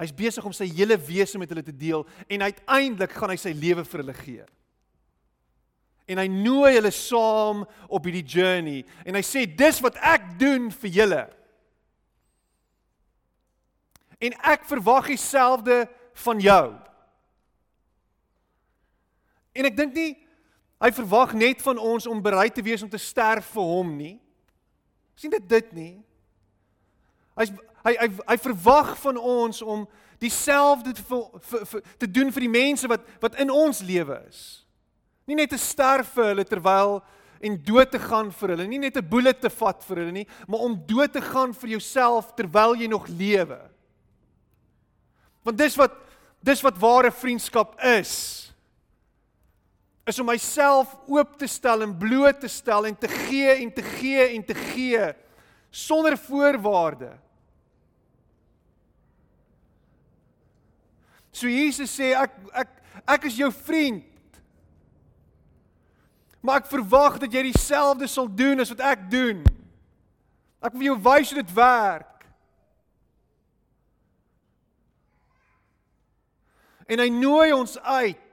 S1: Hy's besig om sy hele wese met hulle te deel en uiteindelik gaan hy sy lewe vir hulle gee. En hy nooi hulle saam op hierdie journey en hy sê dis wat ek doen vir julle. En ek verwag dieselfde van jou. En ek dink nie hy verwag net van ons om bereid te wees om te sterf vir hom nie. sien dit dit nie. Hy's hy hy hy verwag van ons om dieselfde te te doen vir die mense wat wat in ons lewe is. Nie net te sterf vir hulle terwyl en dood te gaan vir hulle, nie net 'n bullet te vat vir hulle nie, maar om dood te gaan vir jouself terwyl jy nog lewe. Want dis wat dis wat ware vriendskap is is om myself oop te stel en bloot te stel en te gee en te gee en te gee sonder voorwaarde. So Jesus sê ek ek ek is jou vriend. Maar ek verwag dat jy dieselfde sal doen as wat ek doen. Ek wil jou wys hoe dit werk. En hy nooi ons uit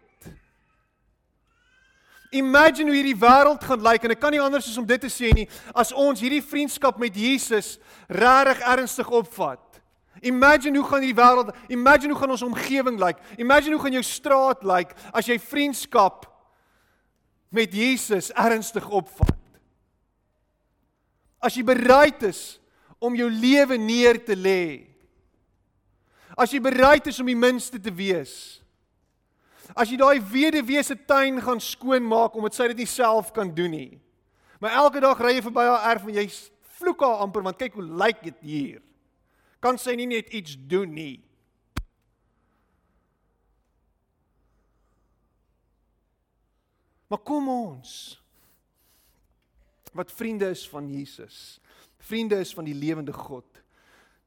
S1: Imagine hoe hierdie wêreld gaan lyk en ek kan nie anders as om dit te sê nie as ons hierdie vriendskap met Jesus regtig ernstig opvat. Imagine hoe gaan hierdie wêreld, imagine hoe gaan ons omgewing lyk. Imagine hoe gaan jou straat lyk as jy vriendskap met Jesus ernstig opvat. As jy bereid is om jou lewe neer te lê. As jy bereid is om die minste te wees. As jy daai weduwee se tuin gaan skoonmaak omdat sy dit nie self kan doen nie. Maar elke dag ry jy verby haar erf en jy vloek haar amper want kyk hoe lyk dit hier. Kan sy nie net iets doen nie? Maar kom ons wat vriende is van Jesus. Vriende is van die lewende God.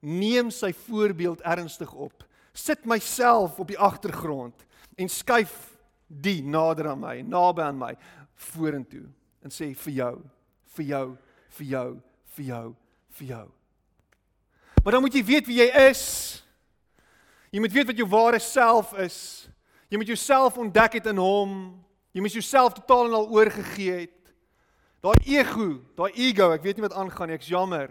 S1: Neem sy voorbeeld ernstig op. Sit myself op die agtergrond en skuif die nader aan my, naby aan my vorentoe en sê vir jou, vir jou, vir jou, vir jou, vir jou. Maar dan moet jy weet wie jy is. Jy moet weet wat jou ware self is. Jy moet jouself ontdek het in hom. Jy moet jouself totaal en al oorgegee het. Daai ego, daai ego, ek weet nie wat aangaan nie, ek's jammer.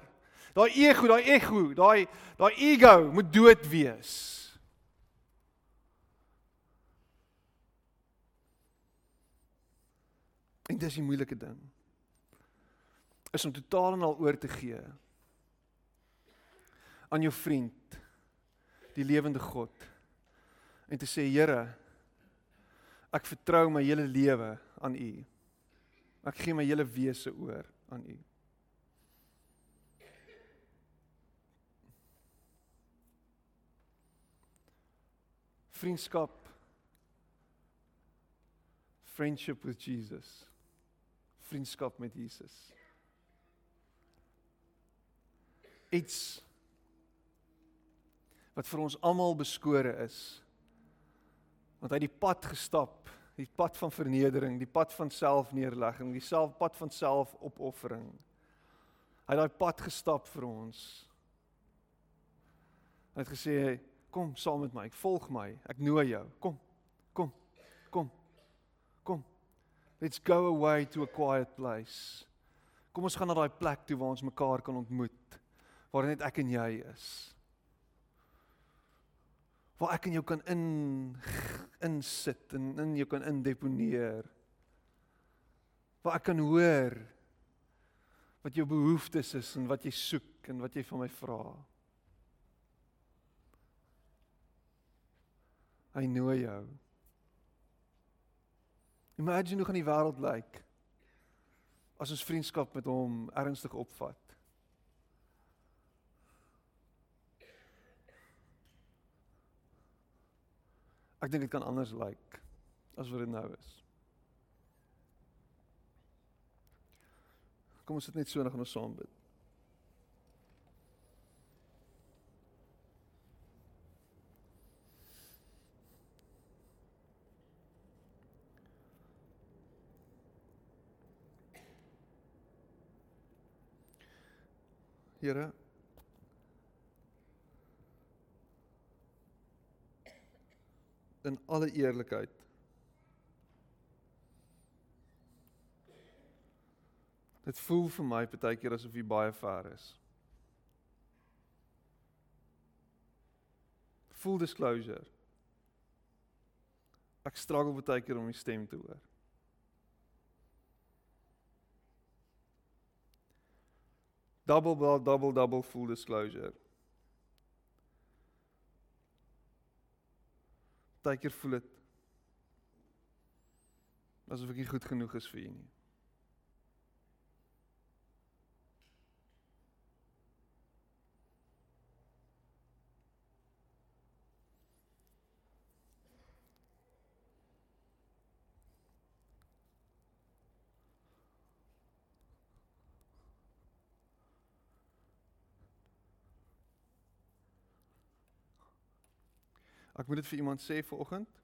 S1: Daai ego, daai ego, daai daai ego moet dood wees. En dis die moeilike ding. Is om totaal en al oor te gee aan jou vriend, die lewende God en te sê Here, ek vertrou my hele lewe aan U. Ek gee my hele wese oor aan U. Vriendskap Friendship with Jesus. Vriendskap met Jesus. Iets wat vir ons almal beskore is. Want hy het die pad gestap, die pad van vernedering, die pad van selfneerlegging, die self pad van selfopoffering. Hy het daai pad gestap vir ons. Hy het gesê, "Kom saam met my, volg my, ek nooi jou. Kom. Kom. Kom. Kom. Let's go away to a quiet place. Kom ons gaan na daai plek toe waar ons mekaar kan ontmoet, waar net ek en jy is." waar ek in jou kan in insit en in jou kan indeponeer. Waar ek kan hoor wat jou behoeftes is en wat jy soek en wat jy van my vra. Hy nooi jou. Imagine hoe gaan die wêreld lyk as ons vriendskap met hom ernstig opvat. Ek dink dit kan anders lyk as wat dit nou is. Kom ons sit net so en gaan ons saam bid. Here in alle eerlikheid. Dit voel vir my baie keer asof jy baie ver is. Full disclosure. Ek struggle baie keer om my stem te hoor. Double double double full disclosure. Partykeer voel dit asof ek nie goed genoeg is vir U nie. Ek moet dit vir iemand sê vanoggend.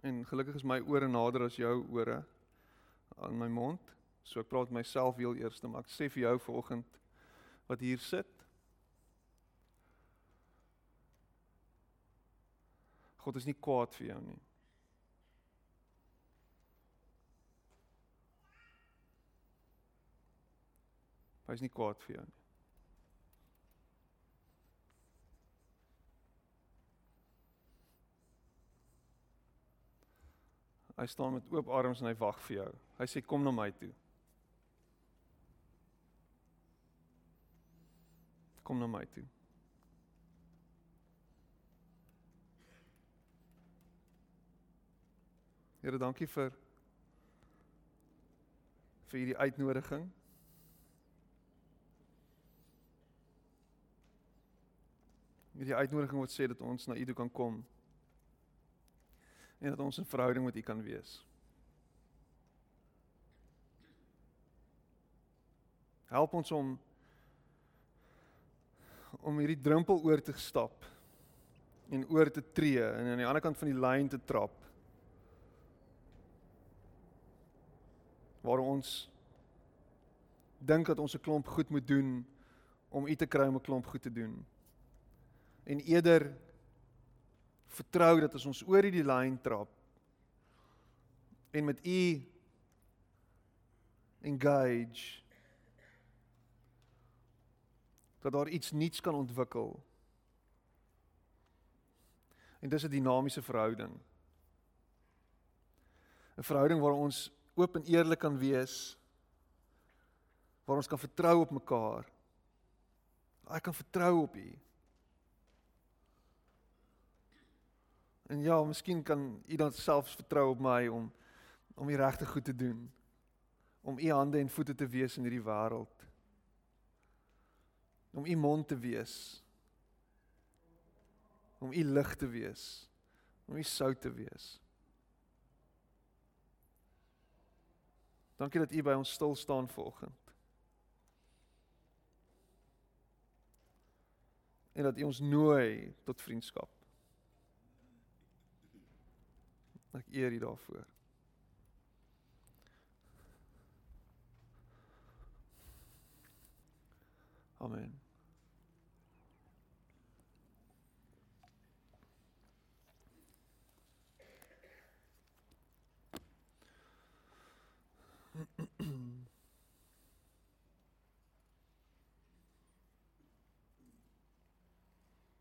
S1: En gelukkig is my ore nader as jou ore aan my mond. So ek praat myself heel eers, maar ek sê vir jou vanoggend wat hier sit. God is nie kwaad vir jou nie. Hy's nie kwaad vir jou nie. Hy staan met oop arms en hy wag vir jou. Hy sê kom na my toe. Kom na my toe. Here, dankie vir vir hierdie uitnodiging. Hierdie uitnodiging wat sê dat ons na U toe kan kom. En dat ons in verhouding met U kan wees. Help ons om om hierdie drempel oor te stap en oor te tree en aan die ander kant van die lyn te trap. Waar ons dink dat ons 'n klomp goed moet doen om U te kry om 'n klomp goed te doen en eerder vertrou dat as ons oor hierdie lyn trap en met u engage dat daar iets nuuts kan ontwikkel. En dis 'n dinamiese verhouding. 'n Verhouding waar ons oop en eerlik kan wees. Waar ons kan vertrou op mekaar. Ek kan vertrou op U. En ja, miskien kan u dan selfs vertrou op my om om die regte goed te doen. Om u hande en voete te wees in hierdie wêreld. Om u mond te wees. Om u lig te wees. Om u sout te wees. Dankie dat u by ons stil staan vanoggend. En dat u ons nooi tot vriendskap. Ek eer U daarvoor. Amen.